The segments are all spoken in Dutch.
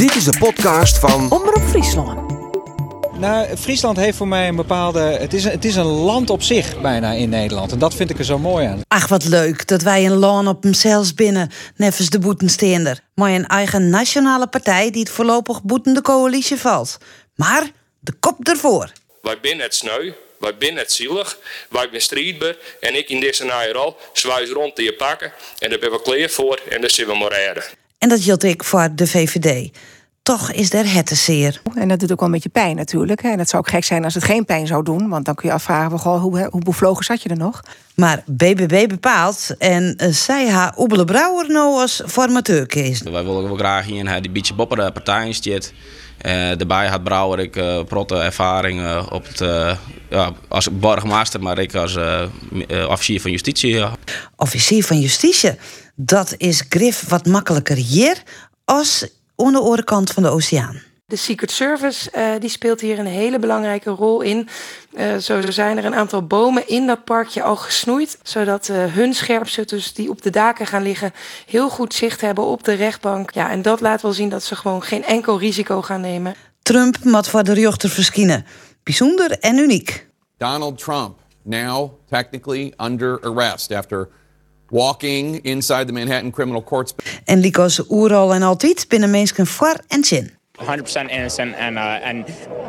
Dit is de podcast van Omroep Friesland. Nou, Friesland heeft voor mij een bepaalde. Het is, een- het is een land op zich bijna in Nederland. En dat vind ik er zo mooi aan. Ach, wat leuk dat wij een loon op hemzelfs binnen, nevens de boetensteender. Maar een eigen nationale partij die het voorlopig boetende coalitie valt. Maar de kop ervoor. Wij zijn net sneu, wij zijn net zielig, wij zijn strijdbaar en ik in deze rol zwijs rond te je pakken en daar ben we klaar voor en daar zullen we maar redden. En dat hield ik voor de VVD. Toch is er het te zeer. En dat doet ook wel een beetje pijn natuurlijk. hè. En het zou ook gek zijn als het geen pijn zou doen. Want dan kun je afvragen, goh, hoe, hoe bevlogen zat je er nog? Maar BBB bepaalt en eh, zij haar Oebele Brouwer nou als formateur kiezen. Wij willen wel graag hier een die beetje boppere partijen zit. Eh daarbij had Brouwer ik eh protte ervaring eh, op het, eh, ja, als borgmaster, maar ik als eh, eh, officier van justitie. ja. Officier van Justitie. Dat is grif wat makkelijker hier als aan de andere kant van de oceaan. De Secret Service eh, die speelt hier een hele belangrijke rol in. Eh, zo zijn er een aantal bomen in dat parkje al gesnoeid. Zodat eh, hun scherpschutters die op de daken gaan liggen... heel goed zicht hebben op de rechtbank. Ja, en dat laat wel zien dat ze gewoon geen enkel risico gaan nemen. Trump moet voor de rechter verschijnen. Bijzonder en uniek. Donald Trump now technically under arrest after walking inside the Manhattan Criminal Courts. En Lico's oeral en altijd binnen mensen voor en zin. 100% innocent, and uh, and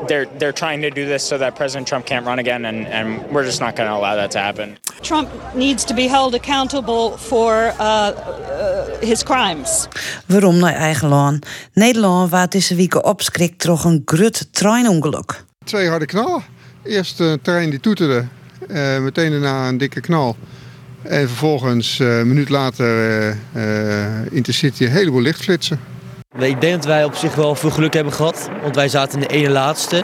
they're they're trying to do this so that President Trump can't run again, and, and we're just not going to allow that to happen. Trump needs to be held accountable for uh, uh, his crimes. Waarom naar eigen land? Nederland waar deze week opskrikt door een grut treinongeluk. Twee harde knallen. Eerst een trein die toeterde, eh, meteen daarna een dikke knal. En vervolgens eh, een minuut later eh eh, Intercity een heleboel lichtflitsen. Ik denk dat wij op zich wel veel geluk hebben gehad, want wij zaten in de ene laatste.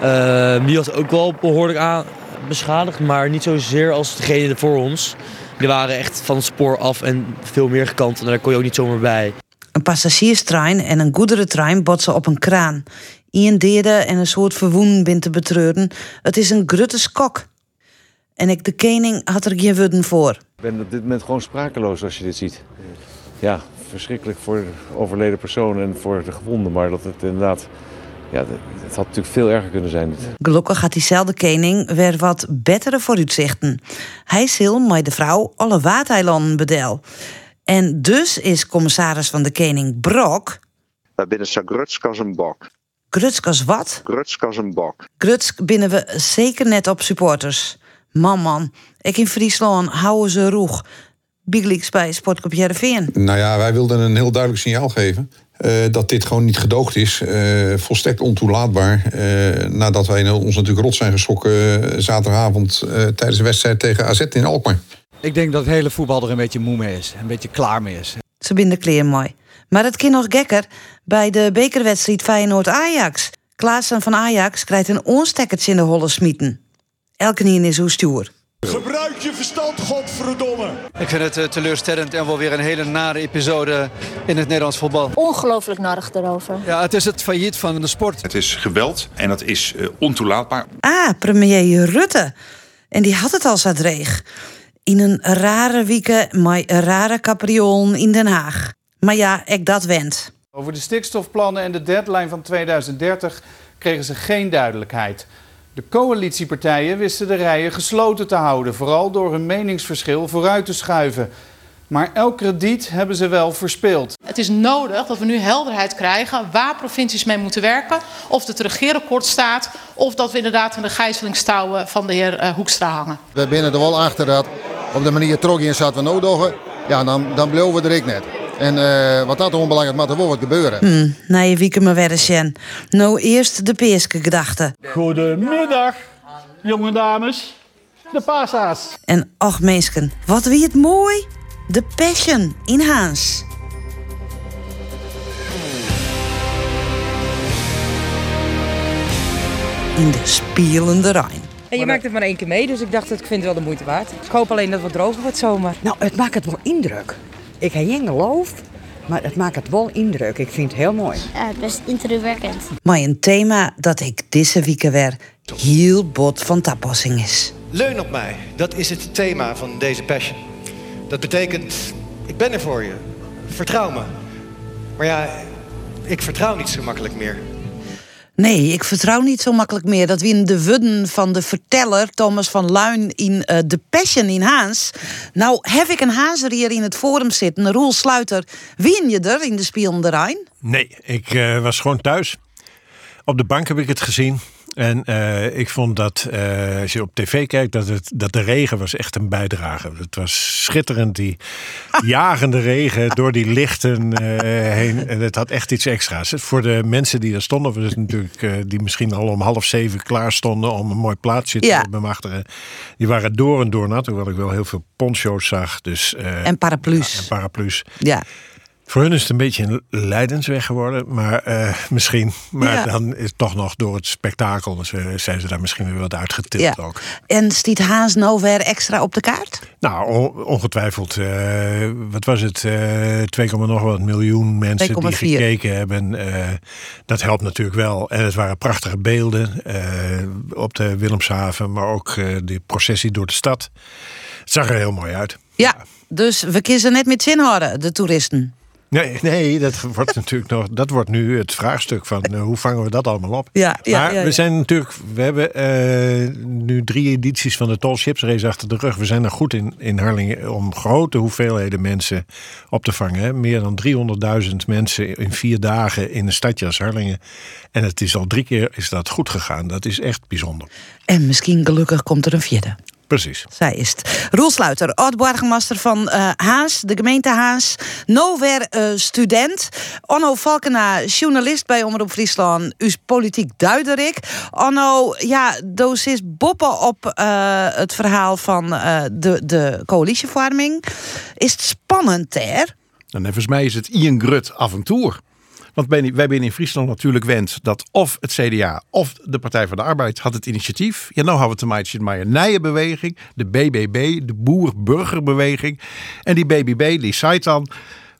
Eh, die was ook wel behoorlijk aan beschadigd, maar niet zozeer als degene voor ons. Die waren echt van het spoor af en veel meer gekant en daar kon je ook niet zomaar bij. Een passagierstrein en een goederentrein botsen op een kraan. Ian deerde en een soort verwoen bent te betreuren. Het is een grutte skok. En ik de koning had er geen woorden voor. Ik ben op dit moment gewoon sprakeloos als je dit ziet. Ja, verschrikkelijk voor de overleden persoon en voor de gewonden. Maar dat het inderdaad... Ja, het had natuurlijk veel erger kunnen zijn. Gelukkig had diezelfde koning weer wat betere vooruitzichten. Hij zal met de vrouw alle waateilanden bedel. En dus is commissaris van de koning Brok... Wij binnen zo grutsk als een bok. Grutskas wat? Grutsk als een bok. Grutsk binnen we zeker net op supporters. Man, man. Ik in Friesland houden ze roeg. Big Leagues bij Sportclub Jereveen. Nou ja, wij wilden een heel duidelijk signaal geven. eh, dat dit gewoon niet gedoogd is. eh, volstrekt ontoelaatbaar. eh, nadat wij ons natuurlijk rot zijn geschrokken zaterdagavond eh, tijdens de wedstrijd tegen AZ in Alkmaar. Ik denk dat het hele voetbal er een beetje moe mee is. Een beetje klaar mee is. Ze binden kleer mooi. Maar het kind nog gekker bij de bekerwedstrijd Feyenoord-Ajax. Klaassen van Ajax krijgt een onstekkertje in de holle smieten. Elke nien is hoe stuur. Gebruik je verstand, godverdomme. Ik vind het eh, teleurstellend en wel weer een hele nare episode in het Nederlands voetbal. Ongelooflijk narig erover. Ja, het is het failliet van de sport. Het is geweld en dat is eh, ontoelaatbaar. Ah, premier Rutte. En die had het al zo dreig. In een rare wieke met een rare capriolen in Den Haag. Maar ja, ik dat wend. Over de stikstofplannen en de deadline van 2030 kregen ze geen duidelijkheid. De coalitiepartijen wisten de rijen gesloten te houden, vooral door hun meningsverschil vooruit te schuiven. Maar elk krediet hebben ze wel verspeeld. Het is nodig dat we nu helderheid krijgen waar provincies mee moeten werken. Of het regeerakkoord staat, of dat we inderdaad in de gijzelingstouwen van de heer eh, Hoekstra hangen. We binnen er wel achter dat op de manier trok in zat we nodig. Ja, dan, dan beloven we er ik net. En eh, wat dat onbelangrijk maar er wat gebeuren. Hm, na je wieke me wedden, Sjen. Nou eerst de peerske gedachte. Goedemiddag, jonge dames. De pasa's. En och meesken, wat wie het mooi. De Passion in Haans. In de spelende Rijn. En je maakt het maar één keer mee, dus ik dacht, ik vind het wel de moeite waard. Ik hoop alleen dat het wat droger wordt zomer. Nou, het maakt het wel indruk. Ik heb geen geloof, maar het maakt het wel indruk. Ik vind het heel mooi. Ja, best indrukwekkend. Maar een thema dat ik deze week weer heel bot van toepassing is. Leun op mij, dat is het thema van deze passion. Dat betekent, ik ben er voor je. Vertrouw me. Maar ja, ik vertrouw niet zo makkelijk meer. Nee, ik vertrouw niet zo makkelijk meer. Dat we in de wudden van de verteller Thomas van Luin in uh, The Passion in Haans. Nou, heb ik een Hazer hier in het forum zitten, Roel Sluiter. Wien je er in de Spielende Rijn? Nee, ik uh, was gewoon thuis. Op de bank heb ik het gezien. En uh, ik vond dat, uh, als je op tv kijkt, dat, het, dat de regen was echt een bijdrage. Het was schitterend, die jagende regen door die lichten uh, heen. En het had echt iets extra's. Voor de mensen die daar stonden, was het natuurlijk, die misschien al om half zeven klaar stonden om een mooi plaatsje ja. te bemachtigen. Die waren door en door nat, hoewel ik wel heel veel poncho's zag. Dus, en paraplu's. Ja, en paraplu's. Ja. Voor hun is het een beetje een lijdensweg geworden, maar uh, misschien. Maar ja. dan is het toch nog door het spektakel dus, uh, zijn ze daar misschien weer wat uitgetild ja. ook. En stiet Haas nou weer extra op de kaart? Nou, ongetwijfeld. Uh, wat was het? 2, nog wat miljoen mensen die gekeken hebben. dat helpt natuurlijk wel. En het waren prachtige beelden op de Willemshaven, maar ook de processie door de stad. Het zag er heel mooi uit. Ja, dus we kiezen net met zin houden, de toeristen. Nee, nee, dat wordt natuurlijk nog. Dat wordt nu het vraagstuk van uh, hoe vangen we dat allemaal op? Ja, ja, maar ja, ja. we zijn natuurlijk. We hebben uh, nu drie edities van de Tall Ships Race achter de rug. We zijn er goed in, in Harlingen om grote hoeveelheden mensen op te vangen. Hè. Meer dan 300.000 mensen in vier dagen in een stadje als Harlingen. En het is al drie keer is dat goed gegaan. Dat is echt bijzonder. En misschien gelukkig komt er een vierde. Precies. Zij is het. Roel Sluiter, oud-borgmaster van uh, Haas, de gemeente Haas. Nowhere uh, student. Onno Valkena, journalist bij Omroep Friesland. U is politiek duiderik. Onno, ja, doos is boppen op uh, het verhaal van de, de coalitievorming. Is het spannend, ter? En volgens mij is het Ian Grut avontuur. Want wij zijn in Friesland natuurlijk wend dat of het CDA of de Partij van de Arbeid had het initiatief. Ja, nou hebben we te maken met een nieuwe beweging, de BBB, de Boer-Burgerbeweging. En die BBB die zei dan,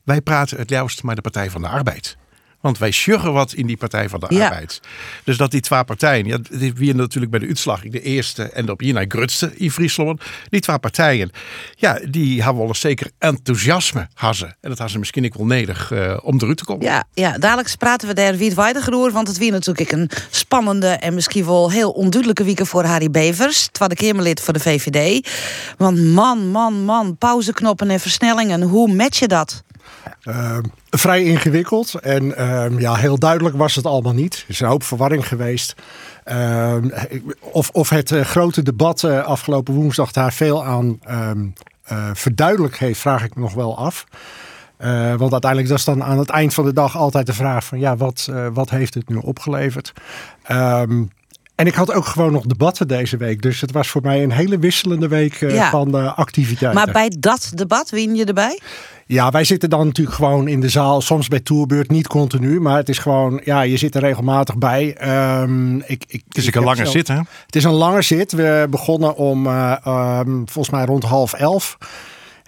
wij praten het juist met de Partij van de Arbeid. Want wij sjuggen wat in die Partij van de Ja. Arbeid. Dus dat die twee partijen, ja, wie natuurlijk bij de uitslag de eerste en de op hierna grutste in Friesland. Die twee partijen, ja, die hebben wel eens zeker enthousiasme hazen. En dat hadden ze misschien ook wel nedig eh, om eruit te komen. Ja, ja, dadelijk praten we daar wie over. Want het weer natuurlijk een spannende en misschien wel heel onduidelijke week voor Harry Bevers. Tweede Kamerlid voor de VVD. Want man, man, man, pauzeknoppen en versnellingen. Hoe match je dat? Uh, vrij ingewikkeld en uh, ja, heel duidelijk was het allemaal niet. Er is een hoop verwarring geweest. Uh, of, of het uh, grote debat uh, afgelopen woensdag daar veel aan verduidelijk heeft, vraag ik me nog wel af. want uiteindelijk dat is dan aan het eind van de dag altijd de vraag van ja, wat, wat heeft het nu opgeleverd? Ehm, en ik had ook gewoon nog debatten deze week. Dus het was voor mij een hele wisselende week Ja. van activiteiten. Maar bij dat debat win je erbij? Ja, wij zitten dan natuurlijk gewoon in de zaal. Soms bij Tourbeurt, niet continu. Maar het is gewoon, ja, je zit er regelmatig bij. Ehm, ik, ik, Het is ik een lange zit, hè? Het is een lange zit. We begonnen om, eh, ehm, volgens mij rond half elf.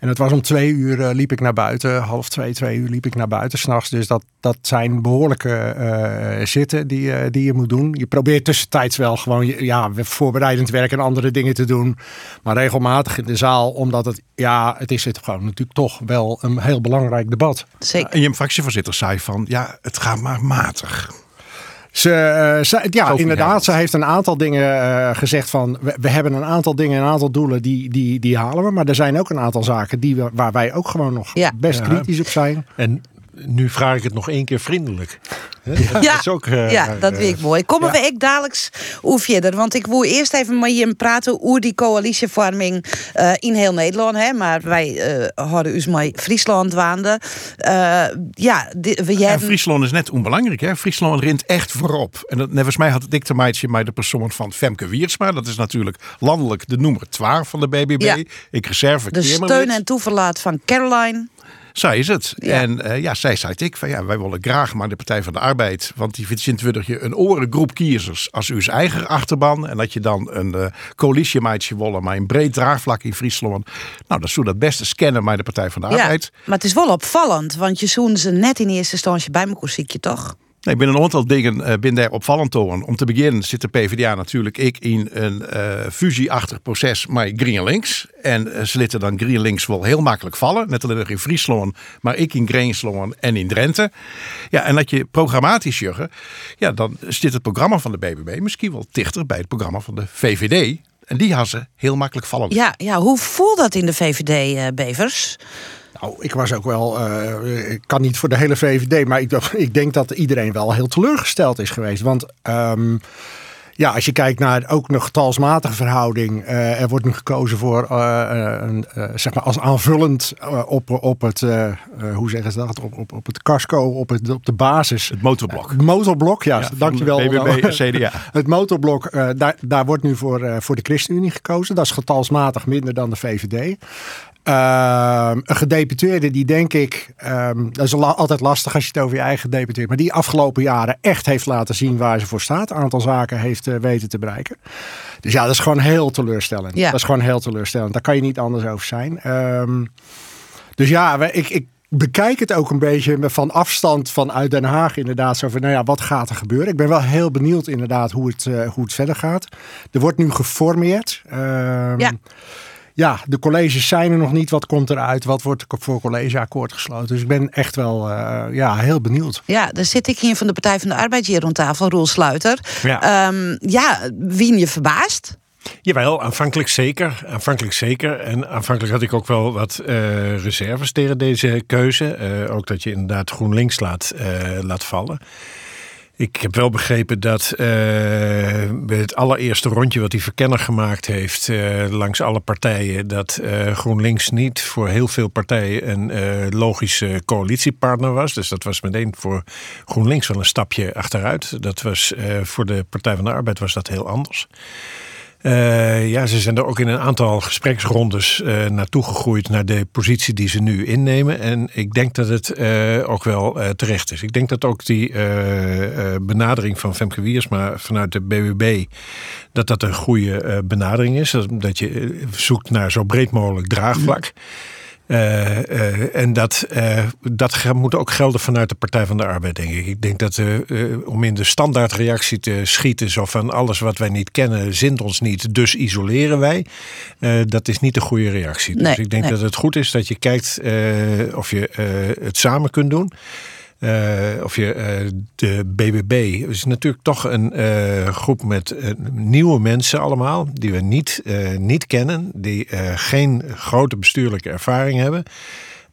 En het was om twee uur eh, liep ik naar buiten. Half twee, twee uur liep ik naar buiten s'nachts. Dus dat, dat zijn behoorlijke eh, zitten die, eh, die je moet doen. Je probeert tussentijds wel gewoon je- ja, voorbereidend werk en andere dingen te doen. Maar regelmatig in de zaal. Omdat het, ja, het is het gewoon natuurlijk toch wel een heel belangrijk debat. Zeker. En je fractievoorzitter zei van, ja, het gaat maar matig. Ze, eh, ze- ja, Sophie inderdaad. Ze heeft een aantal dingen eh, gezegd van... We, we hebben een aantal dingen, een aantal doelen, die, die, die halen we. Maar er zijn ook een aantal zaken die we, waar wij ook gewoon nog best Ja. kritisch op zijn. En nu vraag ik het nog één keer vriendelijk. Hè? Dat Ja, is ook, eh, ja, dat eh, weet ik mooi. Komen we ik dadelijk hoe verder? Want ik wil eerst even met je praten over die coalitievorming eh, in heel Nederland. Hè? Maar wij eh hadden dus maar Friesland waande. Eh, ja, we hebben... Friesland is net onbelangrijk. Hè? Friesland rint echt voorop. En dat, volgens mij had het ik te maken met de persoon van Femke Wiersma. Dat is natuurlijk landelijk de nummer 12 van de BBB. Ja. Ik reserve de steun en toeverlaat van Caroline. Zij is het. En eh, ja, zij zei ik van ja, wij willen graag maar de Partij van de Arbeid. Want die vindt je een orengroep kiezers als uw eigen achterban. En dat je dan een uh, coalitiemaatje willen, maar een breed draagvlak in Friesland. Nou, dat zou dat beste scannen bij de Partij van de Ja, Arbeid. maar het is wel opvallend, want je zoen ze net in eerste instantie bij mijn ziekje toch? Nee, binnen een aantal dingen uh, ben daar opvallend. Om te beginnen zit de PvdA natuurlijk ik in een uh, fusieachtig proces met GreenLinks. En uh, ze lieten dan GreenLinks wel heel makkelijk vallen. Net alleen in Friesland, maar ik in Greensloon en in Drenthe. Ja, en dat je programmatisch juggen, ja, dan zit het programma van de BBB misschien wel dichter bij het programma van de VVD. En die had ze heel makkelijk vallen. Ja, ja hoe voelt dat in de VVD, Bevers? Nou, ik was ook wel, uh, ik kan niet voor de hele VVD, maar ik, ik denk dat iedereen wel heel teleurgesteld is geweest. Want um, ja, als je kijkt naar ook nog getalsmatige verhouding, uh, er wordt nu gekozen voor, uh, een, zeg maar als aanvullend op, op het, hoe zeggen ze dat, op, op, op het casco, op, het, op de basis. Het motorblok. Het motorblok, ja, ja dankjewel. BBB CDA. het motorblok, daar, daar wordt nu voor, voor de ChristenUnie gekozen. Dat is getalsmatig minder dan de VVD. Uh, een gedeputeerde die denk ik, um, dat is altijd lastig als je het over je eigen gedeputeerd, maar die afgelopen jaren echt heeft laten zien waar ze voor staat. Een aantal zaken heeft uh, weten te bereiken. Dus ja, dat is gewoon heel teleurstellend. Ja. Dat is gewoon heel teleurstellend. Daar kan je niet anders over zijn. Um, dus ja, ik, ik bekijk het ook een beetje van afstand vanuit Den Haag inderdaad. Zo van, nou ja, wat gaat er gebeuren? Ik ben wel heel benieuwd inderdaad hoe het, uh, hoe het verder gaat. Er wordt nu geformeerd. Um, ja ja, de colleges zijn er nog niet. Wat komt eruit? Wat wordt voor collegeakkoord gesloten? Dus ik ben echt wel uh, ja, heel benieuwd. Ja, dan zit ik hier van de Partij van de Arbeid hier rond tafel, Roel Sluiter. Ja, um, ja wie je verbaast? Jawel, aanvankelijk zeker. Aanvankelijk zeker. En aanvankelijk had ik ook wel wat uh, reserves tegen deze keuze. Uh, ook dat je inderdaad GroenLinks laat, laat vallen. Ik heb wel begrepen dat uh, bij het allereerste rondje wat die verkenner gemaakt heeft uh, langs alle partijen, dat uh, GroenLinks niet voor heel veel partijen een logische coalitiepartner was. Dus dat was meteen voor GroenLinks wel een stapje achteruit. Dat was voor de Partij van de Arbeid was dat heel anders. Uh, ja, ze zijn er ook in een aantal gespreksrondes uh, naartoe gegroeid naar de positie die ze nu innemen. En ik denk dat het uh, ook wel terecht is. Ik denk dat ook die benadering van Femke Wiersma vanuit de BBB, dat dat een goede benadering is. Dat je zoekt naar zo breed mogelijk draagvlak. En dat, uh, dat moet ook gelden vanuit de Partij van de Arbeid, denk ik. Ik denk dat om in de standaardreactie te schieten, zo van alles wat wij niet kennen, zint ons niet, dus isoleren wij. dat is niet de goede reactie. Nee, dus ik denk nee. dat het goed is dat je kijkt of je het samen kunt doen. Uh, of je uh, de BBB is natuurlijk toch een uh, groep met nieuwe mensen allemaal die we niet, niet kennen, die geen grote bestuurlijke ervaring hebben.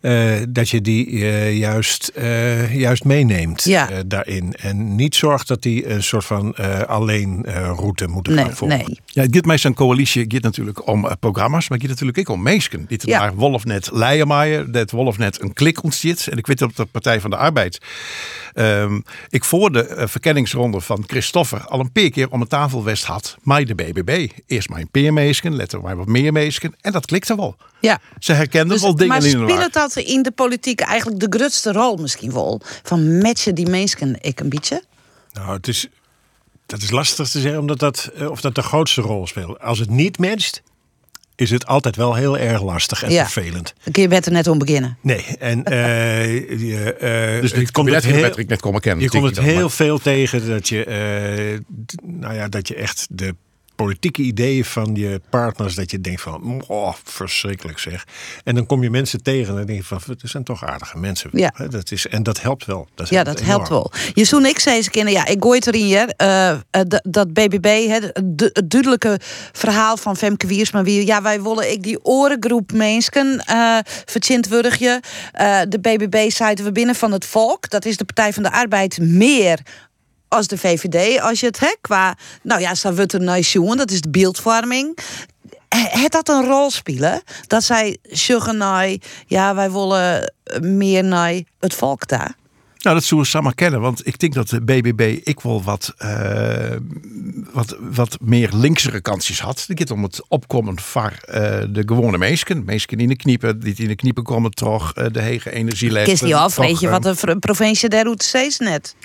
Uh, dat je die uh, juist, uh, juist meeneemt ja. daarin. En niet zorgt dat die een soort van alleen route moeten nee, gaan volgen. Nee. Ja, het gaat mij zo'n coalitie het gaat natuurlijk om programma's, maar het gaat natuurlijk ook om meesken. Dit Ja. naar Wolfnet Leijenmaier, dat Wolfnet een klik ontstiet. En ik weet op de Partij van de Arbeid. ehm, ik voor de eh, verkenningsronde van Christoffer al een paar keer om een tafel west had. Maar de BBB. Eerst maar een paar meesken, letter maar wat meer meesken. En dat klikte wel. Ja. Ze herkenden Dus, wel dingen maar in speelt dat in de politiek eigenlijk de grootste rol misschien wel? Van matchen die mensen ik een beetje? Nou, het is, dat is lastig te zeggen omdat dat, eh, of dat de grootste rol speelt. Als het niet matcht, is het altijd wel heel erg lastig en Ja. vervelend. Dan kun je beter net om beginnen. Nee, en eh, je, eh, Dus het het heeft Patrick net komen kennen, Je komt het heel maar- veel tegen dat je, eh, nou ja, dat je echt de politieke ideeën van je partners, dat je denkt van, oh, verschrikkelijk zeg. En dan kom je mensen tegen en dan denk je van, het zijn toch aardige mensen. Ja. Hè, Dat is, en dat helpt wel. Dat ja, dat helpt wel. Je zoen ik zei eens kennen, ja, ik gooi het erin eh, eh, dat- dat BBB, hè, het duidelijke verhaal van Femke Wiersma. Wie, ja, wij willen ik die orengroep mensen uh, je. De BBB zeiden we binnen van het volk. Dat is de Partij van de Arbeid meer als de VVD. Als je het hè, qua, nou ja, we er naar jongen, dat is de beeldvorming. Het dat een rol spelen? Dat zij zeggen, nou, ja, wij willen meer naar het volk daar. Nou, dat zullen we samen kennen. Want ik denk dat de BBB ik wel wat, eh, wat, wat meer linksere kantjes had. Het gaat om het opkomen van eh, de gewone meesken. Meesken in de kniepen, die in de kniepen komen toch. eh, de hege energielessen. Kist die af, weet je eh, wat de v- provincie der route steeds net.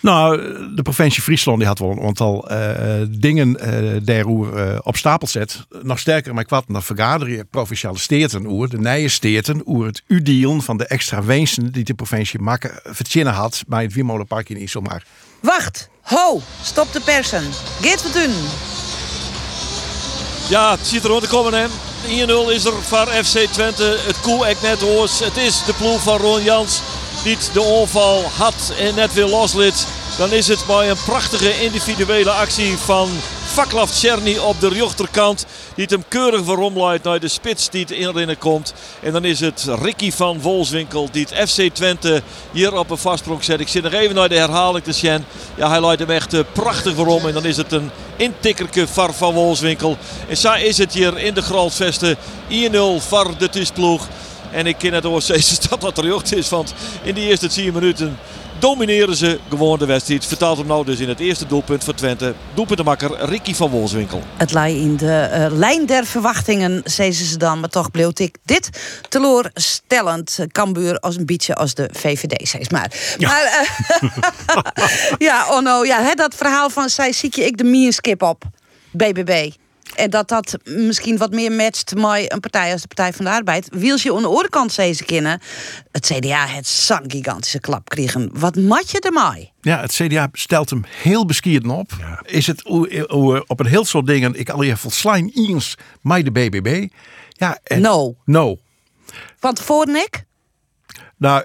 Nou, de provincie Friesland die had wel een aantal eh, dingen uh, daarover uh, op stapel zet. Nog sterker, maar kwart dan vergaderen provinciale steden oer, de nije steden, oer het udielen van de extra wensen die de provincie Makke verzinnen had bij het Wiemolenpark in Iselmar. Wacht, ho, stop de persen. Geert van Dun. Ja, het ziet er rond te komen hè. 1-0 is er voor FC Twente. Het koe ik net hoors. Het is de ploeg van Ron Jans die de onval had en net weer loslid. Dan is het bij een prachtige individuele actie van Vaklav Cherny op de rechterkant. Die het hem keurig veromleidt naar de spits die het erin komt. En dan is het Ricky van Wolfswinkel die het FC Twente hier op een vastsprong zet. Ik zit nog even naar de herhaling te zien. Ja, hij leidt hem echt eh, prachtig waarom. En dan is het een intikkerke var van Wolfswinkel. En zo is het hier in de Gralsvesten. 1-0 var de tusploeg. En ik ken het ook steeds dat dat terug is. Want in die eerste 10 minuten domineren ze gewoon de wedstrijd. Vertaalt hem nou dus in het eerste doelpunt voor Twente. Doelpuntenmakker Ricky van Wolfswinkel. Het lei in de uh, lijn der verwachtingen, zeiden ze dan. Maar toch bleef ik dit teleurstellend. Cambuur als een beetje als de VVD, zeg maar. Ja. Maar, uh, ja, oh no, ja, hè, dat verhaal van zij zie je ik de mierskip op. BBB. En dat dat misschien wat meer matcht met een partij als de Partij van de Arbeid. Wiels je aan de oorkant ze kennen. Het CDA het zo'n gigantische klap kregen. Wat mat je ermee? Ja, het CDA stelt hem heel beskierd op. Is het op een heel soort dingen. Ik al je volslijn eens met de BBB. Ja, en, no. No. Van tevoren ik? Nou,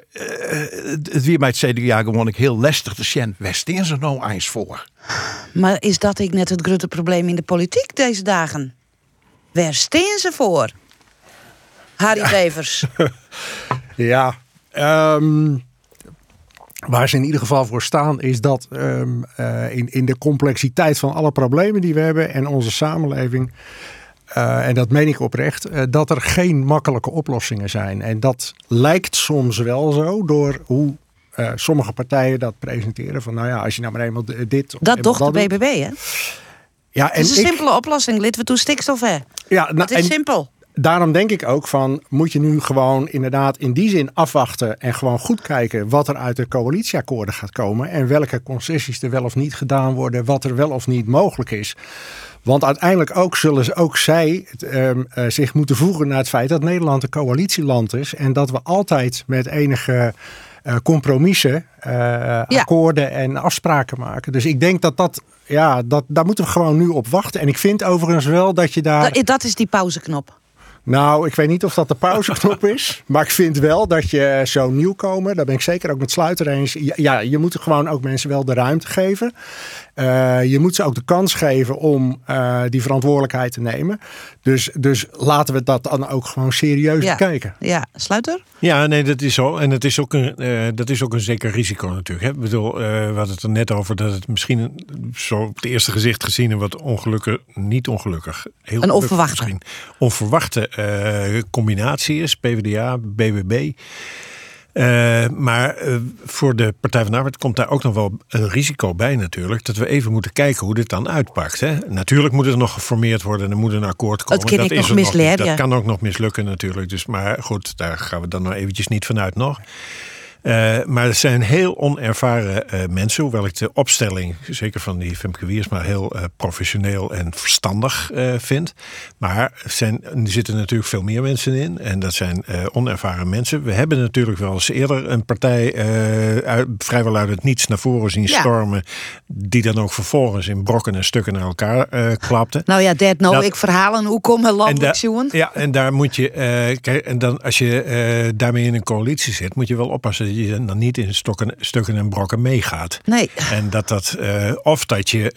het weer bij het CDA gewoon ik heel lastig te zien. Waar staan ze nou eens voor? Maar is dat ik net het grote probleem in de politiek deze dagen? Waar staan ze voor? Harry Bevers. ja, um, waar ze in ieder geval voor staan is dat um, uh, in, in de complexiteit van alle problemen die we hebben en onze samenleving. Uh, en dat meen ik oprecht, uh, dat er geen makkelijke oplossingen zijn. En dat lijkt soms wel zo door hoe uh, sommige partijen dat presenteren. Van nou ja, als je nou maar eenmaal dit. Dat toch de BBB, hè? Ja, en het is een ik, simpele oplossing. Lid we toe stikstof, hè? Ja, nou, het is simpel. Daarom denk ik ook van, moet je nu gewoon inderdaad in die zin afwachten en gewoon goed kijken wat er uit de coalitieakkoorden gaat komen en welke concessies er wel of niet gedaan worden, wat er wel of niet mogelijk is. Want uiteindelijk ook zullen ze, ook zij um, uh, zich moeten voegen naar het feit dat Nederland een coalitieland is en dat we altijd met enige uh, compromissen, uh, ja. akkoorden en afspraken maken. Dus ik denk dat dat, ja, dat, daar moeten we gewoon nu op wachten. En ik vind overigens wel dat je daar. Dat, dat is die pauzeknop. Nou, ik weet niet of dat de pauzeknop is. Maar ik vind wel dat je zo nieuwkomer, daar ben ik zeker ook met Sluiter eens. Ja, je moet gewoon ook mensen wel de ruimte geven. Uh, je moet ze ook de kans geven om uh, die verantwoordelijkheid te nemen. Dus, dus laten we dat dan ook gewoon serieus ja. bekijken. Ja, Sluiter? Ja, nee, dat is zo. En het is ook een, uh, dat is ook een zeker risico natuurlijk. Hè? Ik bedoel, we hadden het er net over dat het misschien zo op het eerste gezicht gezien een wat ongelukkig, niet ongelukkig, heel een onverwachte. Misschien, onverwachte combinatie is. PvdA, BBB. Uh, maar uh, voor de Partij van de Arbeid komt daar ook nog wel een risico bij natuurlijk. Dat we even moeten kijken hoe dit dan uitpakt. Hè? Natuurlijk moet het nog geformeerd worden en er moet een akkoord komen. Dat, dat is nog. Dat kan ook nog mislukken natuurlijk. Dus, maar goed, daar gaan we dan nog eventjes niet vanuit nog. Uh, maar het zijn heel onervaren uh, mensen, hoewel ik de opstelling, zeker van die Femke Wiersma, heel uh, professioneel en verstandig vind. Maar er, zijn, er zitten natuurlijk veel meer mensen in en dat zijn onervaren mensen. We hebben natuurlijk wel eens eerder een partij uit, vrijwel uit het niets naar voren zien ja. stormen, die dan ook vervolgens in brokken en stukken naar elkaar klapte. Nou ja, dat nou dat, ik verhalen, hoe komen landelijk Ja, en daar moet je, kijk, en dan als je daarmee in een coalitie zit, moet je wel oppassen je dan niet in stokken, stukken en brokken meegaat. Nee. En dat dat, uh, of dat je,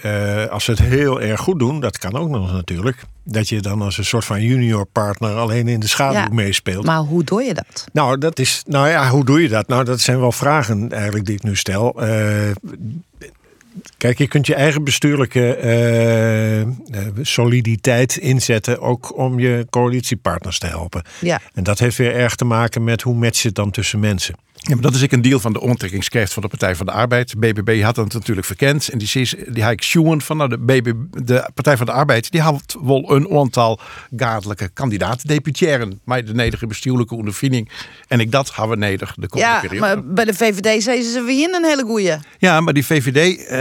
uh, als ze het heel erg goed doen, dat kan ook nog natuurlijk, dat je dan als een soort van junior partner alleen in de schaduw ja, meespeelt. Maar hoe doe je dat? Nou, dat is, nou ja, hoe doe je dat? Nou, dat zijn wel vragen eigenlijk die ik nu stel. Uh, Kijk, je kunt je eigen bestuurlijke eh, eh, soliditeit inzetten, ook om je coalitiepartners te helpen. Ja. En dat heeft weer erg te maken met hoe matcht het dan tussen mensen. Ja, maar dat is ook een deel van de onttrekkingskracht van de Partij van de Arbeid. BBB had dat natuurlijk verkend. En die, is, die had ik sjoen van nou, de, BBB, de Partij van de Arbeid. Die had wel een aantal gadelijke kandidaten deputeren. Maar de nederige bestuurlijke ondervinding. En ik dat hebben we neder de komende Ja, periode. maar bij de VVD zeiden ze weer een hele goeie. Ja, maar die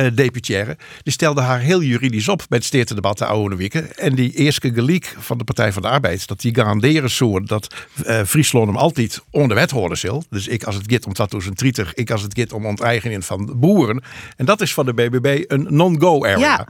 VVD-deputaire die stelde haar heel juridisch op bij het steertedebat de oude weken. En die eerste geliek van de Partij van de Arbeid, dat die garanderen zo dat eh, Friesland hem altijd onder wet horen zal. Dus ik als het gaat om 2030, ik als het gaat om onteigening van boeren. En dat is van de BBB een non-go area.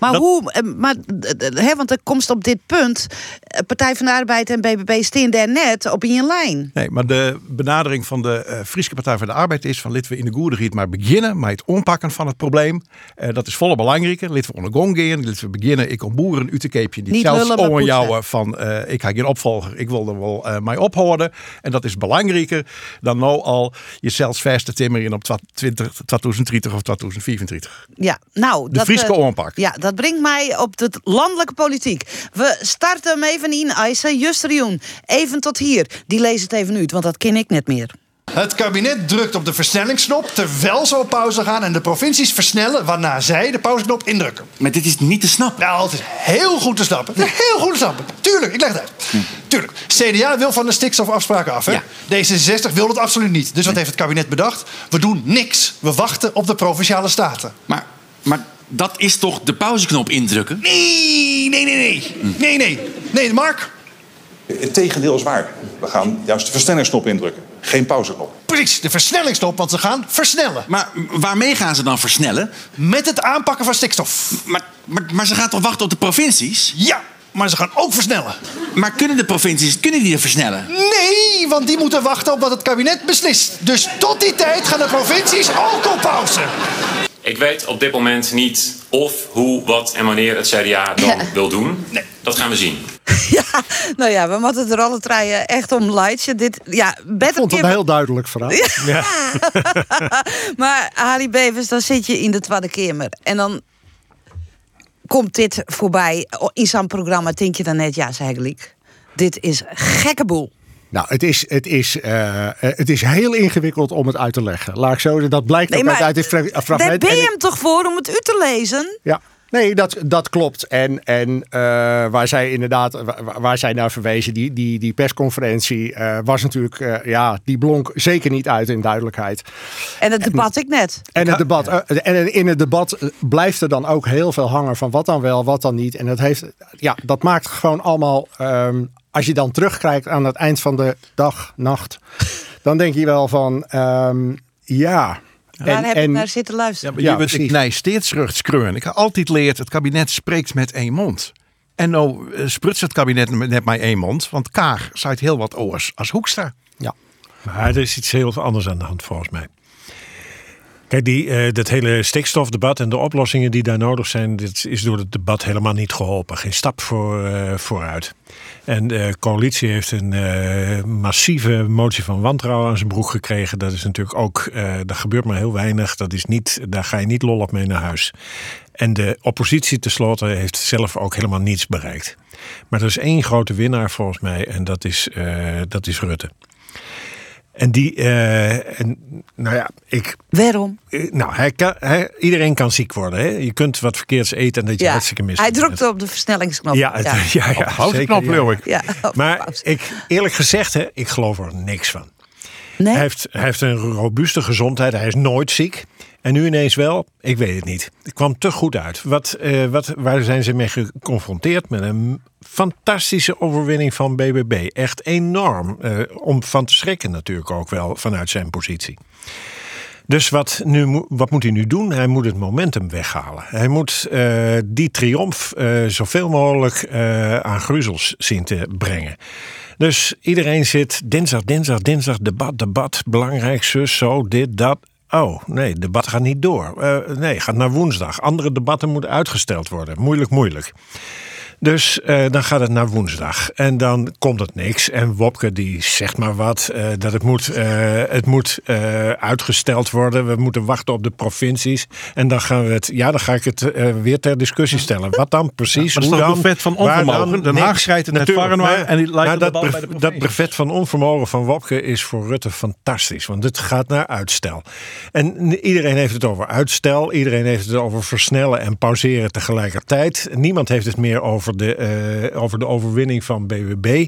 Maar hoe, eh, maar, eh, hè, want er komt op dit punt, eh, Partij van de Arbeid en BBB staan daar net op in lijn. Nee, maar de benadering van de eh Friese Partij van de Arbeid is van laten we in de goede riet maar beginnen met het onpakken van het probleem. Eh, dat is volle belangrijker. Laten we onder gong gaan. Laten we beginnen. Ik kom boeren uit te keepje. Die zelfs om jou van eh, ik ga geen opvolger. Ik wil er wel eh mij ophouden. En dat is belangrijker dan nou al jezelf vast te timmeren op 20, 2030 of 2034. Ja, nou, De Frieske eh, aanpak. Ja, dat brengt mij op de landelijke politiek. We starten hem even in, Eisen. Justerioen, even tot hier. Die lees het even uit, want dat ken ik net meer. Het kabinet drukt op de versnellingsknop terwijl ze op pauze gaan en de provincies versnellen waarna zij de pauzeknop indrukken. Maar dit is niet te snappen. Nou, het is heel goed te snappen. Heel goed te snappen. Tuurlijk, ik leg het uit. Tuurlijk. CDA wil van de stikstofafspraken af. Hè? D66 wil dat absoluut niet. Dus wat heeft het kabinet bedacht? We doen niks. We wachten op de provinciale staten. Maar, maar dat is toch de pauzeknop indrukken? Nee, nee, nee, nee. Nee, nee. Nee, Mark. Het tegendeel is waar. We gaan juist de versnellingsknop indrukken. Geen pauzeknop. Precies, de versnellingsknop, want ze gaan versnellen. Maar waarmee gaan ze dan versnellen? Met het aanpakken van stikstof. Maar, maar, maar ze gaan toch wachten op de provincies? Ja, maar ze gaan ook versnellen. Maar kunnen de provincies kunnen die er versnellen? Nee, want die moeten wachten op wat het kabinet beslist. Dus tot die tijd gaan de provincies ook op pauze. Ik weet op dit moment niet of, hoe, wat en wanneer het CDA dan wil doen. Dat gaan we zien. Nou ja, we moeten er alle treien echt om lightje. Dit, ja, Ik vond het een heel duidelijk verhaal. Ja. maar Ali Bevers, dan zit je in de Tweede Kamer. En dan komt dit voorbij in zo'n programma. Denk je dan net, ja, zei Geliek. Dit is gekke boel. Nou, het is, het, is, eh, eh, het is heel ingewikkeld om het uit te leggen. Laat ik zo zeggen, dat blijkt Nee, ook maar uit dit fra- Daar fragment. ben En je ik- hem toch voor om het u te lezen? Ja, nee, dat, dat klopt. En, en eh, waar zij inderdaad, waar, waar zij naar verwezen, die, die, die persconferentie eh, was natuurlijk, eh, ja, die blonk zeker niet uit in duidelijkheid. En het debat ik net. En, het debat, en in het debat blijft er dan ook heel veel hangen van wat dan wel, wat dan niet. En dat, heeft, ja, dat maakt gewoon allemaal, ehm, als je dan terugkijkt aan het eind van de dag, nacht, dan denk je wel van, ehm, ja. Waar heb ik naar zitten luisteren? Ja, maar je nee, steeds terugskreun. Ik heb altijd leerd, het kabinet spreekt met één mond. En nou eh, sprutst het kabinet met net maar één mond. Want Kaag zei het heel wat oors als Hoekstra. Ja. Maar er is iets heel anders aan de hand volgens mij. Kijk, die, eh, dat hele stikstofdebat en de oplossingen die daar nodig zijn, dit is door het debat helemaal niet geholpen. Geen stap voor, eh, vooruit. En de coalitie heeft een eh, massieve motie van wantrouwen aan zijn broek gekregen. Dat is natuurlijk ook, eh er gebeurt maar heel weinig. Dat is niet, daar ga je niet lol op mee naar huis. En de oppositie tenslotte heeft zelf ook helemaal niets bereikt. Maar er is één grote winnaar volgens mij en dat is, eh, dat is Rutte. En die, eh, en, nou ja, ik. Waarom? Eh, Nou, hij kan, hij, iedereen kan ziek worden. Hè? Je kunt wat verkeerds eten en dat je Ja, hartstikke mis hij drukte op de versnellingsknop. Ja, het, ja. ja. Ja, Maar ik, eerlijk gezegd, hè, ik geloof er niks van. Nee? Hij, heeft, hij heeft een robuuste gezondheid. Hij is nooit ziek. En nu ineens wel? Ik weet het niet. Het kwam te goed uit. Wat, eh, wat, waar zijn ze mee geconfronteerd? Met een fantastische overwinning van BBB. Echt enorm. eh, om van te schrikken natuurlijk ook wel vanuit zijn positie. Dus wat, nu, wat moet hij nu doen? Hij moet het momentum weghalen. Hij moet eh, die triomf zoveel mogelijk aan gruzels zien te brengen. Dus iedereen zit dinsdag, dinsdag, dinsdag, debat, debat, belangrijk, zus, zo, dit, dat. Oh, nee, debat gaat niet door. Eh, nee, gaat naar woensdag. Andere debatten moeten uitgesteld worden. Moeilijk, moeilijk. Dus eh, dan gaat het naar woensdag. En dan komt het niks. En Wopke die zegt maar wat. eh, dat het moet, eh, het moet uitgesteld worden. We moeten wachten op de provincies. En dan gaan we het. Ja, dan ga ik het weer ter discussie stellen. Wat dan precies? maar dat is Hoe dan? een brevet van onvermogen? Den Niks. Haag schrijft het net maar- en die maar de dat, bal bij de dat brevet van onvermogen van Wopke is voor Rutte fantastisch. Want het gaat naar uitstel. En iedereen heeft het over uitstel. Iedereen heeft het over versnellen en pauzeren tegelijkertijd. Niemand heeft het meer over de, eh, over de overwinning van BWB.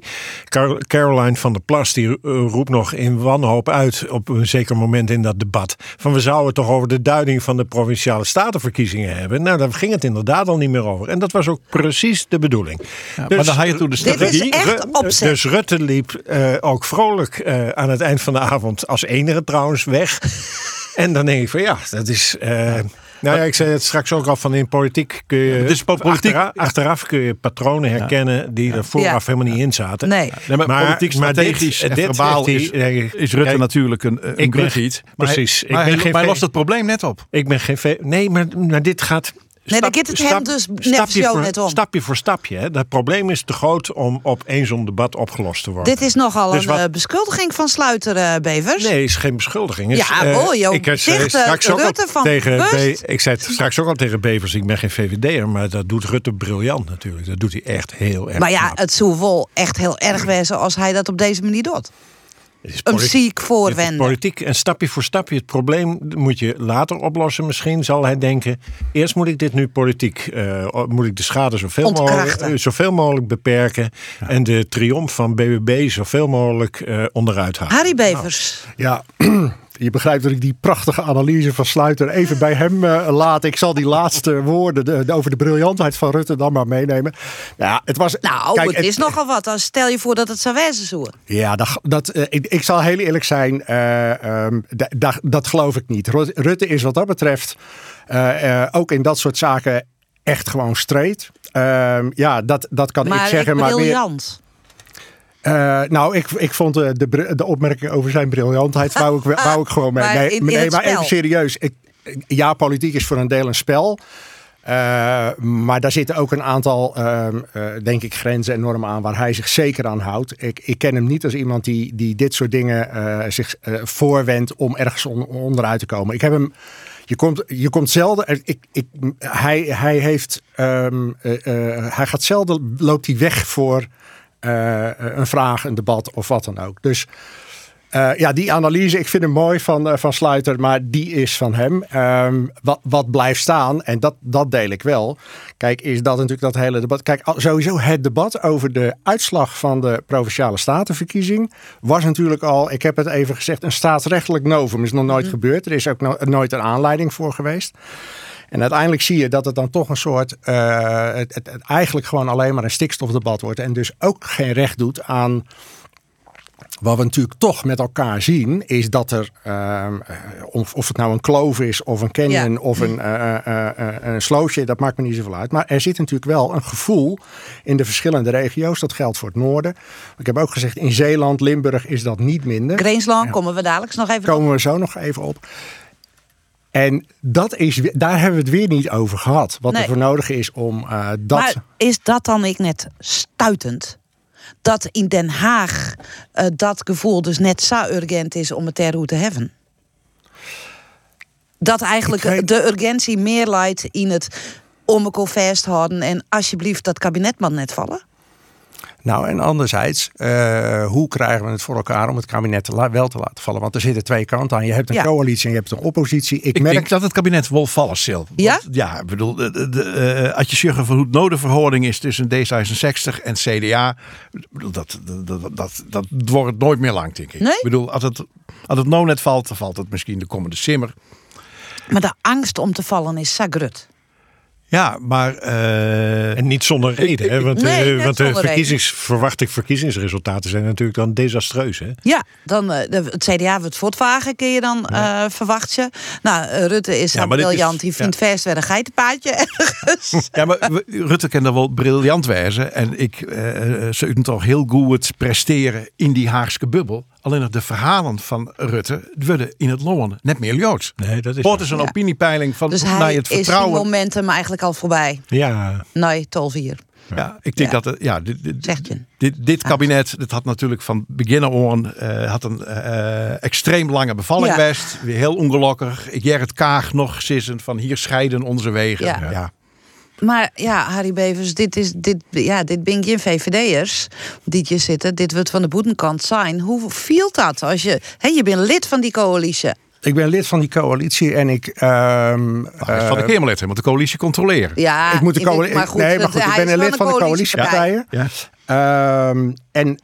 Car- Caroline van der Plas die eh, roept nog in wanhoop uit op een zeker moment in dat debat. Van we zouden het toch over de duiding van de provinciale statenverkiezingen hebben. Nou, daar ging het inderdaad al niet meer over. En dat was ook precies de bedoeling. maar dan had je toen de Dit is strategie. echt opzet. Dus Rutte liep eh, ook vrolijk aan het eind van de avond als enige trouwens weg. en dan denk ik van ja, dat is. eh, nou ja, ik zei het straks ook al van in politiek kun je. politiek- achteraf, achteraf kun je patronen herkennen die er vooraf Ja. helemaal niet in zaten. Nee. Nee, maar, politiek maar dit- strategisch en dit verbaal heeft is, is Rutte natuurlijk een, een ik ben- hij- Precies. Maar, ik ben hij, geen maar hij lost het probleem net op. Ik ben geen. Nee, maar, maar dit gaat. Nee, dan gaat het hem dus net zo voor, net om. stapje voor stapje. Hè. Dat probleem is te groot om op één zo'n debat opgelost te worden. Dit is nogal Dus een wat- eh, beschuldiging van Sluiter, eh, Bevers. Nee, is geen beschuldiging. Is, Ja, oh, joh, ik zei straks ook al Rutte van tegen. Be- Ik zei straks ook al tegen Bevers, ik ben geen VVD'er, maar dat doet Rutte briljant natuurlijk. Dat doet hij echt heel erg Maar ja, knap. het zou wel echt heel erg wezen als hij dat op deze manier doet. Hem politi- ziek voorwenden. Politiek en stapje voor stapje. Het probleem moet je later oplossen. Misschien zal hij denken: eerst moet ik dit nu politiek, eh, moet ik de schade zoveel mogelijk, eh, zoveel mogelijk beperken en de triomf van BBB zoveel mogelijk eh, onderuit halen. Harry Bevers. Ja, je begrijpt dat ik die prachtige analyse van Sluiter even bij hem eh, laat. Ik zal die laatste woorden de- de- over de briljantheid van Rutte dan maar meenemen. Ja, het was. Nou, kijk, het is nogal wat. Dan stel je voor dat het zou wezen zo. Ja, dat, dat, eh, ik, ik zal heel eerlijk zijn, eh, ehm, da- da- dat geloof ik niet. Rut- Rutte is wat dat betreft ook in dat soort zaken echt gewoon streed. Ehm, ja, dat, dat kan Maar ik zeggen. Maar meer, eh, nou, ik, ik vond de, de, de opmerking over zijn briljantheid wou ik, wou ik gewoon mee. Nee, in- in nee, maar even serieus. Ik, ja, politiek is voor een deel een spel. Eh, maar daar zitten ook een aantal, ehm, eh, denk ik, grenzen en normen aan waar hij zich zeker aan houdt. Ik, ik ken hem niet als iemand die, die dit soort dingen eh, zich eh, voorwendt om ergens on- onderuit te komen. Ik heb hem. Je komt, je komt zelden. Ik, ik, hij, hij, heeft, ehm, eh, eh, hij gaat zelden. loopt hij weg voor eh, een vraag, een debat of wat dan ook. Dus eh, ja, die analyse, ik vind hem mooi van, eh, van Sluiter, maar die is van hem. Ehm, wat, wat blijft staan, en dat, dat deel ik wel. Kijk, is dat natuurlijk dat hele debat. Kijk, sowieso het debat over de uitslag van de provinciale statenverkiezing was natuurlijk al, ik heb het even gezegd, een staatsrechtelijk novum. Is nog nooit gebeurd. Er is ook no- nooit een aanleiding voor geweest. En uiteindelijk zie je dat het dan toch een soort, eh, het, het, het eigenlijk gewoon alleen maar een stikstofdebat wordt. En dus ook geen recht doet aan wat we natuurlijk toch met elkaar zien, is dat er, ehm, eh, of, of het nou een kloof is, of een canyon, Ja. Of een, eh, een slootje, dat maakt me niet zoveel uit. Maar er zit natuurlijk wel een gevoel in de verschillende regio's. Dat geldt voor het noorden. Ik heb ook gezegd, in Zeeland, Limburg is dat niet minder. Greensland komen we dadelijk nog even Komen we zo nog even op. En dat is, daar hebben we het weer niet over gehad. Wat Nee. er voor nodig is om eh, dat. Maar is dat dan ik net stuitend? Dat in Den Haag eh, dat gevoel dus net zo urgent is om het ter te hebben? Dat eigenlijk weet- de urgentie meer leidt in het om elkaar vasthouden en alsjeblieft dat kabinet maar net vallen? Nou, en anderzijds, eh, hoe krijgen we het voor elkaar om het kabinet te wel te laten vallen? Want er zitten twee kanten aan. Je hebt een Ja. coalitie en je hebt een oppositie. Ik, Ik merk denk dat het kabinet wel vallen zal. Ja? Want, Ja, ik bedoel, de, de, de, eh, als je zeggen van hoe het nodenverhouding is tussen D66 en CDA, ik bedoel, dat, dat, dat, dat, dat wordt nooit meer lang, denk ik. Nee? Ik bedoel, als het, als het nou net valt, dan valt het misschien de komende simmer. Maar de angst om te vallen is sagrut. Ja, maar... eh, En niet zonder reden, hè? Want, Nee, eh, want de verkiezings, verwacht ik verkiezingsresultaten zijn natuurlijk dan desastreus. Hè? Ja, dan de, het CDA wordt voortvagen, kun je dan eh verwacht je. Nou, Rutte is Ja, ja, briljant. Die vindt vast weer een geitenpaadje ergens. Ja, maar Rutte kan er wel briljant wijzen. En ik zou het toch heel goed presteren in die Haagse bubbel. Alleen nog de verhalen van Rutte worden in het Londen net meer Joods. Nee, dat is is een Ja. opiniepeiling van Dus naar hij het is vertrouwen. die momentum eigenlijk al voorbij. Ja, Nee, 12 hier. Ja, ik denk dat het, ja, dit, dit, dit, dit kabinet, dat had natuurlijk van begin af aan eh, had een eh, extreem lange bevalling Ja. best. Weer heel ongelukkig. Gerrit Kaag nog zissend van hier scheiden onze wegen. Ja. Ja. Maar ja, Harry Bevers, dit, is, dit, ja, dit ben je VVD'ers die hier zitten. Dit wordt van de boetenkant zijn. Hoe viel dat als je... Hè, je bent lid van die coalitie. Ik ben lid van die coalitie en ik... ehm is van de Kamerlid, hij moet de coalitie controleren. Ja, ik moet de coalitie. maar goed, nee, maar het- goed, ik ben een lid van de coalitiepartij. coalitiepartijen. Ehm, en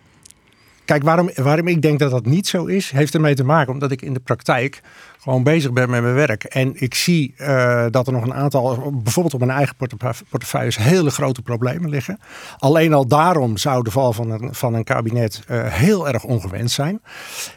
kijk, waarom, waarom ik denk dat dat niet zo is, heeft ermee te maken omdat ik in de praktijk gewoon bezig ben met mijn werk. En ik zie eh, dat er nog een aantal, bijvoorbeeld op mijn eigen portefeuille, portefeuilles, hele grote problemen liggen. Alleen al daarom zou de val van een, van een kabinet eh, heel erg ongewenst zijn.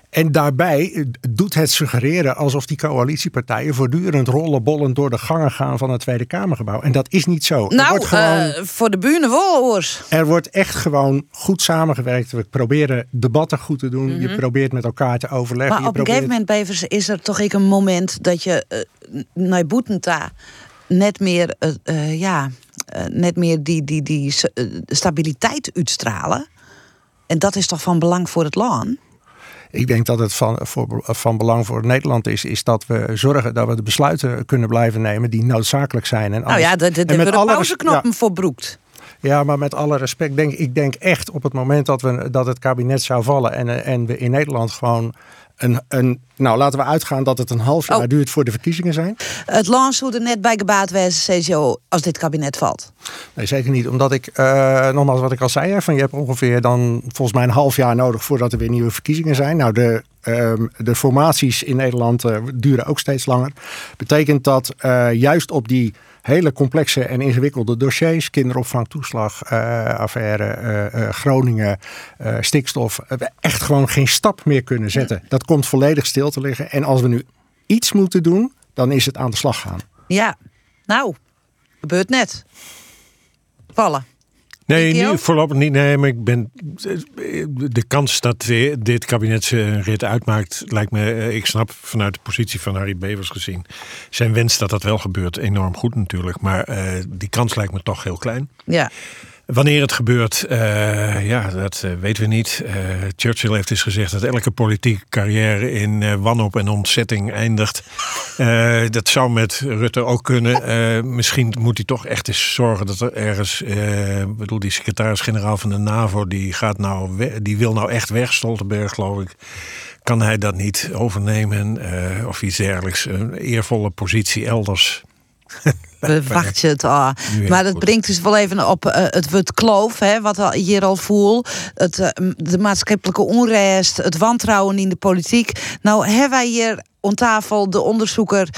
En daarbij eh, doet het suggereren alsof die coalitiepartijen voortdurend rollenbollend door de gangen gaan van het Tweede Kamergebouw. En dat is niet zo. Er Nou, wordt gewoon- voor de buren wel, hoors. er wordt echt gewoon goed samengewerkt. We proberen debatten goed te doen. Je Mhm. probeert met elkaar te overleggen. Maar Je op een gegeven moment, Bevers, is er toch ik een moment dat je naar Boetenta net meer, eh, eh, ja, net meer die, die, die stabiliteit uitstralen. En dat is toch van belang voor het land? Ik denk dat het van, voor, van belang voor Nederland is, is dat we zorgen dat we de besluiten kunnen blijven nemen die noodzakelijk zijn. En Nou ja, daar en met alle pauzeknoppen voor broekt. Ja, ja, maar met alle respect, denk, ik denk echt op het moment dat, we, dat het kabinet zou vallen en, en we in Nederland gewoon een, een. Nou, laten we uitgaan dat het een half jaar Oh. duurt voor de verkiezingen zijn. Het land zou er net bij gebaat wezen, CCO, als dit kabinet valt. Nee, zeker niet. Omdat ik, eh, nogmaals wat ik al zei, hè, van je hebt ongeveer dan volgens mij een half jaar nodig voordat er weer nieuwe verkiezingen zijn. Nou, de, ehm, de formaties in Nederland eh, duren ook steeds langer. Betekent dat eh, juist op die hele complexe en ingewikkelde dossiers, kinderopvangtoeslag, eh affaire, eh, eh, Groningen, stikstof, we echt gewoon geen stap meer kunnen zetten. Dat komt volledig stil te liggen. En als we nu iets moeten doen, dan is het aan de slag gaan. Ja, nou, gebeurt net. Vallen. Nee, nu, voorlopig niet. Nee, maar ik ben. De kans dat eh, dit kabinet zijn rit uitmaakt, lijkt me. eh, Ik snap vanuit de positie van Harry Bevers gezien. Zijn wens dat dat wel gebeurt, enorm goed natuurlijk. Maar eh, die kans lijkt me toch heel klein. Ja. Wanneer het gebeurt, eh, ja, dat eh, weten we niet. Eh, Churchill heeft eens gezegd dat elke politieke carrière in wanhoop en ontzetting eindigt. Dat zou met Rutte ook kunnen. Misschien moet hij toch echt eens zorgen dat er ergens. ik bedoel, die secretaris-generaal van de NAVO, die, gaat nou die wil nou echt weg, Stoltenberg, geloof ik. Kan hij dat niet overnemen of iets dergelijks? Een eervolle positie elders. We wachten het al. Maar dat brengt dus wel even op eh, het wordt kloof, hè, wat hier al voel. Het, eh, de maatschappelijke onrust, het wantrouwen in de politiek. Nou hebben wij hier aan tafel de onderzoeker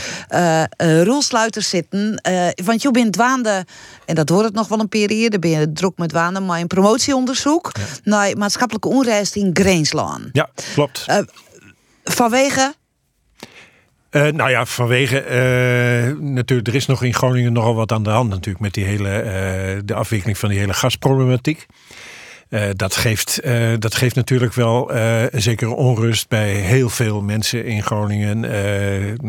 Roelsluiter zitten. Want je bent dwaande, en dat wordt het nog wel een periode, ben je druk met dwaande, maar een promotieonderzoek naar maatschappelijke onrust in Greenslaan. Ja, klopt. Vanwege Eh, nou ja, vanwege eh, natuurlijk, er is nog in Groningen nogal wat aan de hand natuurlijk met die hele, eh, de afwikkeling van die hele gasproblematiek. Eh, dat, geeft, eh, dat geeft natuurlijk wel een zekere onrust bij heel veel mensen in Groningen.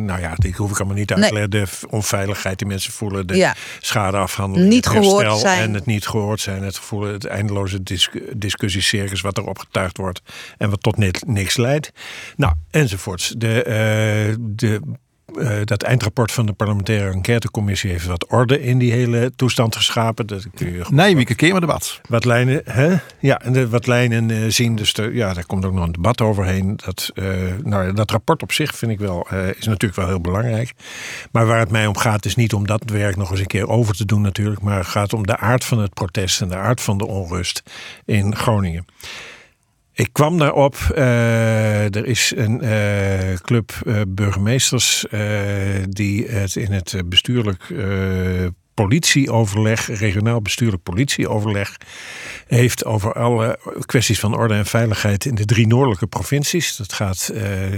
Nou ja, die hoef ik allemaal niet uit te Nee. leggen. De onveiligheid die mensen voelen, de Ja. schadeafhandeling, Niet het gehoord zijn. en het niet gehoord zijn. Het gevoel, het eindeloze discu- discussiecircus wat erop getuigd wordt en wat tot ni- niks leidt. Nou, enzovoorts. De, de, eh, dat eindrapport van de parlementaire enquêtecommissie heeft wat orde in die hele toestand geschapen. Dat kun je Nee, keer maar debat. wat lijnen, hè? Ja, de, wat lijnen eh, zien. Dus de, ja, daar komt ook nog een debat overheen. Dat, eh, nou, dat rapport op zich vind ik wel, is natuurlijk wel heel belangrijk. Maar waar het mij om gaat, is niet om dat werk nog eens een keer over te doen natuurlijk. Maar het gaat om de aard van het protest en de aard van de onrust in Groningen. Ik kwam daarop. eh, er is een eh, club eh, burgemeesters die het in het bestuurlijk politieoverleg, regionaal bestuurlijk politieoverleg, heeft over alle kwesties van orde en veiligheid in de drie noordelijke provincies. Dat gaat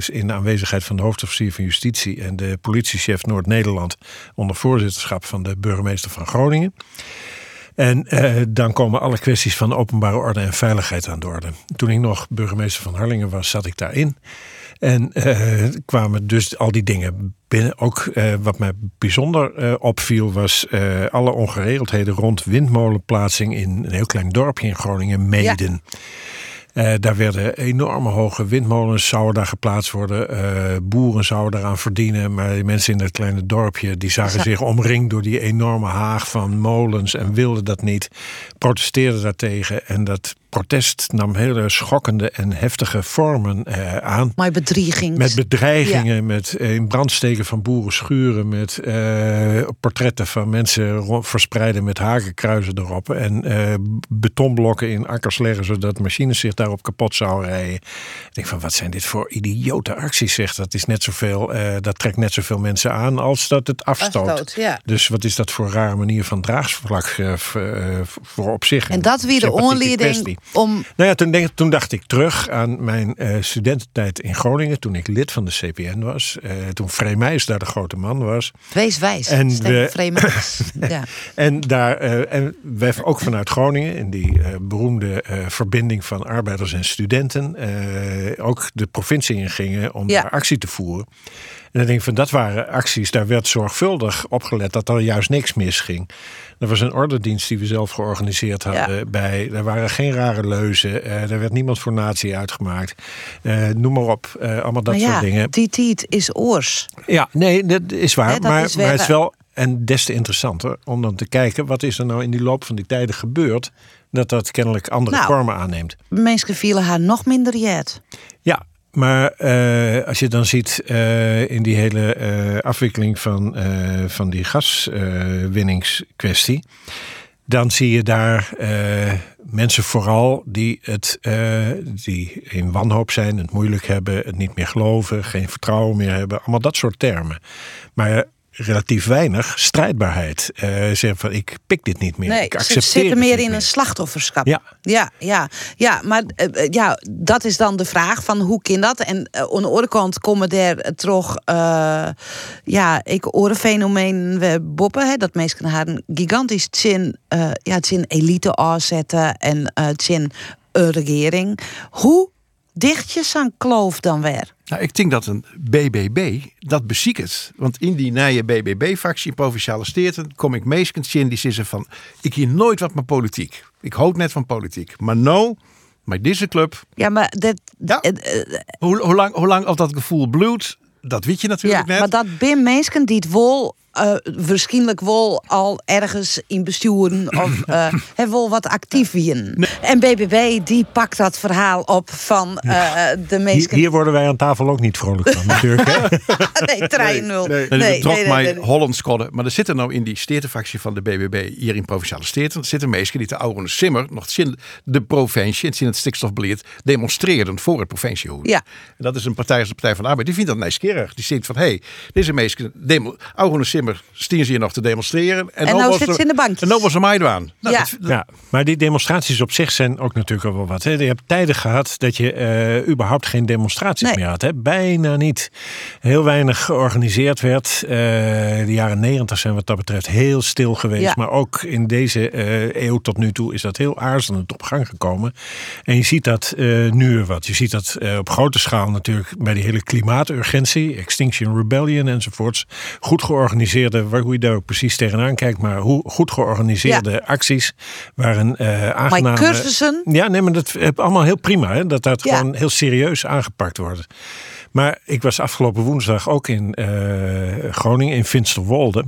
in de aanwezigheid van de hoofdofficier van Justitie en de politiechef Noord-Nederland onder voorzitterschap van de burgemeester van Groningen. En eh, dan komen alle kwesties van openbare orde en veiligheid aan de orde. Toen ik nog burgemeester van Harlingen was, zat ik daarin. En eh, kwamen dus al die dingen binnen. Ook eh, wat mij bijzonder opviel was alle ongeregeldheden rond windmolenplaatsing in een heel klein dorpje in Groningen, Meden. Eh, daar werden enorme hoge windmolens zouden daar geplaatst worden. Eh, boeren zouden eraan verdienen. Maar die mensen in dat kleine dorpje die zagen zich omringd door die enorme haag van molens en wilden dat niet. Protesteerden daartegen. En dat protest nam hele schokkende en heftige vormen eh, aan. Maar bedrieging. Met bedreigingen, met in brand steken van boerenschuren, met eh, portretten van mensen verspreiden met hakenkruizen erop. En betonblokken in akkers leggen zodat machines zich daarop kapot zouden rijden. Ik denk van wat zijn dit voor idiote acties, zegt dat is net zoveel, eh, dat trekt net zoveel mensen aan als dat het afstoot. Afstoot, ja. Dus wat is dat voor een rare manier van draagvlak eh, eh, voor op zich? En dat weer de onleiding om... Nou ja, toen, denk, toen dacht ik terug aan mijn eh, studententijd in Groningen. Toen ik lid van de CPN was. Toen Vreemijs daar de grote man was. Wees wijs. En we- ja. En, daar, en wij ook vanuit Groningen, in die beroemde verbinding van arbeiders en studenten, eh, ook de provincie ingingen om Ja. daar actie te voeren. En dan denk ik van dat waren acties, daar werd zorgvuldig opgelet dat er juist niks misging. Er was een ordendienst die we zelf georganiseerd hadden bij. Er waren geen rare leuzen. eh, er werd niemand voor natie uitgemaakt. Eh, noem maar op. eh, allemaal dat maar soort ja, dingen. die tijd is oors. Ja, nee, dat is waar. Dat maar, is maar wel- het is wel en des te interessanter om dan te kijken wat is er nou in die loop van die tijden gebeurd dat dat kennelijk andere Nou. vormen aanneemt. Mensen vielen haar nog minder jet. Ja, maar eh, als je dan ziet eh, in die hele eh, afwikkeling van, van die gaswinningskwestie, dan zie je daar mensen vooral die, het, die in wanhoop zijn, het moeilijk hebben, het niet meer geloven, geen vertrouwen meer hebben. Allemaal dat soort termen. Maar relatief weinig strijdbaarheid. Zeggen van ik pik dit niet meer. Nee, ik ze accepteer zitten het meer in een slachtofferschap. Ja. ja, ja, ja maar eh, eh, ja, dat is dan de vraag van hoe kan dat? En eh, aan de andere kant komen er toch, ja, ik orenfenomeen we boppen, hè, dat mensen haar een gigantisch zin, ja, het zin elite aanzetten en het zin een regering. Hoe dicht je zo'n kloof dan weer? Nou, ik denk dat een BBB dat beziekt. Want in die nieuwe BBB-fractie in Provinciale Steerten kom ik meestal in die zeggen van... ik hier nooit wat met politiek. Ik houd net van politiek. Maar nou, met deze club... Ja, maar dat... hoe, hoe, lang, hoe lang of dat gevoel bloedt, dat weet je natuurlijk ja, net. maar dat ben mensen die het wel, eh, waarschijnlijk wel al ergens in besturen of eh hebben wel wat actief in. En BBB die pakt dat verhaal op van eh, de Hier, mensen. hier worden wij aan tafel ook niet vrolijk van natuurlijk. Hè? nee, trein nul. Nee, Nee, nee, nee, trok nee, mij nee, nee. Holland squadden. Maar er zitten nou in die steertenfractie van de BBB hier in Provinciale Steerten. Er zitten mensen die de oude simmer nog in de provincie, in het stikstofbeleid, demonstreren voor het provinciehoed. Ja. En dat is een partij als de Partij van de Arbeid. Die vindt dat nieuwsgierig. Die ziet van, hé, hey, deze mensen, demo- oude simmer, stien ze hier nog te demonstreren. En nou was zit ze in de bankjes. En nou was er mij aan. Nou, Ja. dat- dat- Ja, maar die demonstraties op zich zijn ook natuurlijk al wel wat. Hè. Je hebt tijden gehad dat je eh, überhaupt geen demonstraties meer had. Hè. Bijna niet. Heel weinig georganiseerd werd. Eh, de jaren negentig zijn wat dat betreft heel stil geweest. Ja. Maar ook in deze eh, eeuw tot nu toe is dat heel aarzelend op gang gekomen. En je ziet dat eh, nu weer wat. Je ziet dat eh, op grote schaal natuurlijk bij die hele klimaaturgentie, Extinction Rebellion enzovoorts. Goed georganiseerde, waar, hoe je daar ook precies tegenaan kijkt, maar hoe goed georganiseerde acties waren eh aangename... cursussen? Ja, nee, maar dat is allemaal heel prima. Hè, dat dat Ja. gewoon heel serieus aangepakt wordt. Maar ik was afgelopen woensdag ook in eh, Groningen, in Finsterwolde.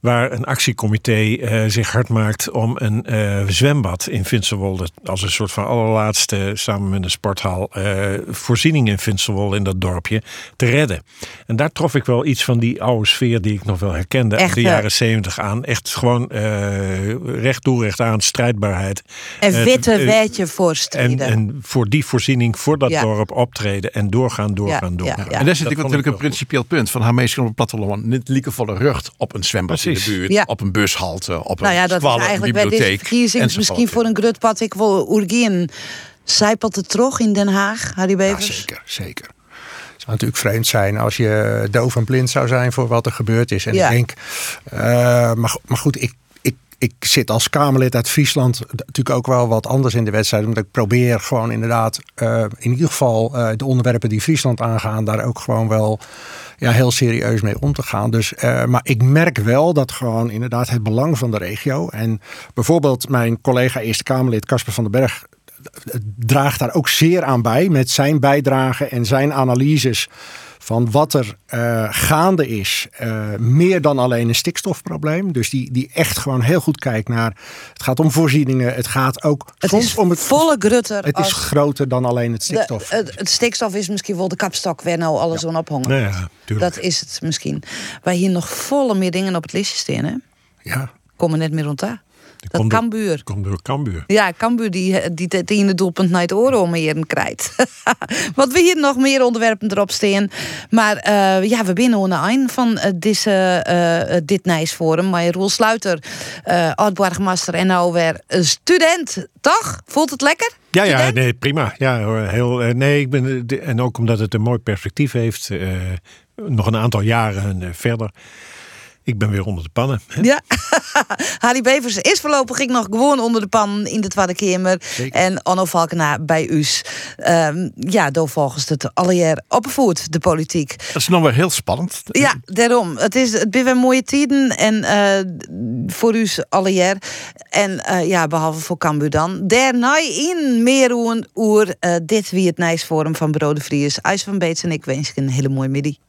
Waar een actiecomité eh, zich hard maakt om een eh, zwembad in Finsterwolde. als een soort van allerlaatste, samen met een sporthal. eh, voorziening in Finsterwolde, in dat dorpje, te redden. En daar trof ik wel iets van die oude sfeer die ik nog wel herkende uit Echt, de hè? jaren zeventig aan. Echt gewoon eh, recht toe, recht aan, strijdbaarheid. En witte eh, wetje en, voor die voorziening, voor dat Ja. dorp optreden en doorgaan, doorgaan, Ja, doorgaan. ja, ja. En daar zit Dat ik natuurlijk een principieel punt van haar meesten op het platteland. Niet lieke voor de rug op een zwembad in de Precies. buurt, Ja. op een bushalte, op nou een ja, dat is een eigenlijk bij bibliotheek. verkiezing enzovoort. misschien voor een grutpad. Ik wil Oergien. Zijpelt het terug in Den Haag, Harry Bevers? zeker, zeker. Het zou natuurlijk vreemd zijn als je doof en blind zou zijn voor wat er gebeurd is. En Ja. ik denk, eh, maar, maar goed, ik, ik, zit als Kamerlid uit Friesland natuurlijk ook wel wat anders in de wedstrijd. Omdat ik probeer gewoon inderdaad uh, in ieder geval uh, de onderwerpen die Friesland aangaan, daar ook gewoon wel ja, heel serieus mee om te gaan. Dus, uh, maar ik merk wel dat gewoon inderdaad het belang van de regio. En bijvoorbeeld mijn collega Eerste Kamerlid Casper van den Berg draagt daar ook zeer aan bij met zijn bijdrage en zijn analyses van wat er uh, gaande is, uh, meer dan alleen een stikstofprobleem. Dus die, die echt gewoon heel goed kijkt naar. Het gaat om voorzieningen. Het gaat ook het soms is om het. volle grutter. Het is groter dan alleen het stikstof. De, het, het, stikstof is misschien wel de kapstok waar nou alles ja. aan ophangen. Nee, ja, dat is het misschien. Wij hier nog volle meer dingen op het listje staan, hè? Ja. Komen net meer rond daar. Dat Cambuur. Komt door Cambuur. Ja, Cambuur die, die het ene doelpunt naar het oren om hier krijgt. Wat we hier nog meer onderwerpen erop staan. Maar uh, ja, we binnen aan van uh, deze, uh, dit Nijsforum. Maar Roel Sluiter, uh, oud-burgemeester en nou weer student. Toch? Voelt het lekker? Ja, ja, nee, prima. Ja, heel, nee, ik ben, en ook omdat het een mooi perspectief heeft. nog een aantal jaren verder. Ik ben weer onder de pannen. Hè? Ja, Harry Bevers is voorlopig ik nog gewoon onder de pan in de Tweede Kamer. En Onno Valkenaar bij Us. Um, ja, door volgens het allereer opgevoerd, de politiek. Dat is nog wel heel spannend. Ja, daarom. Het is het weer mooie tijden en uh, voor u allereer. En uh, ja, behalve voor Cambuur dan. Daarna in meer oer uh, dit wie het Nijsforum van Brode Vries. IJs van Beets en ik wens je een hele mooie middag.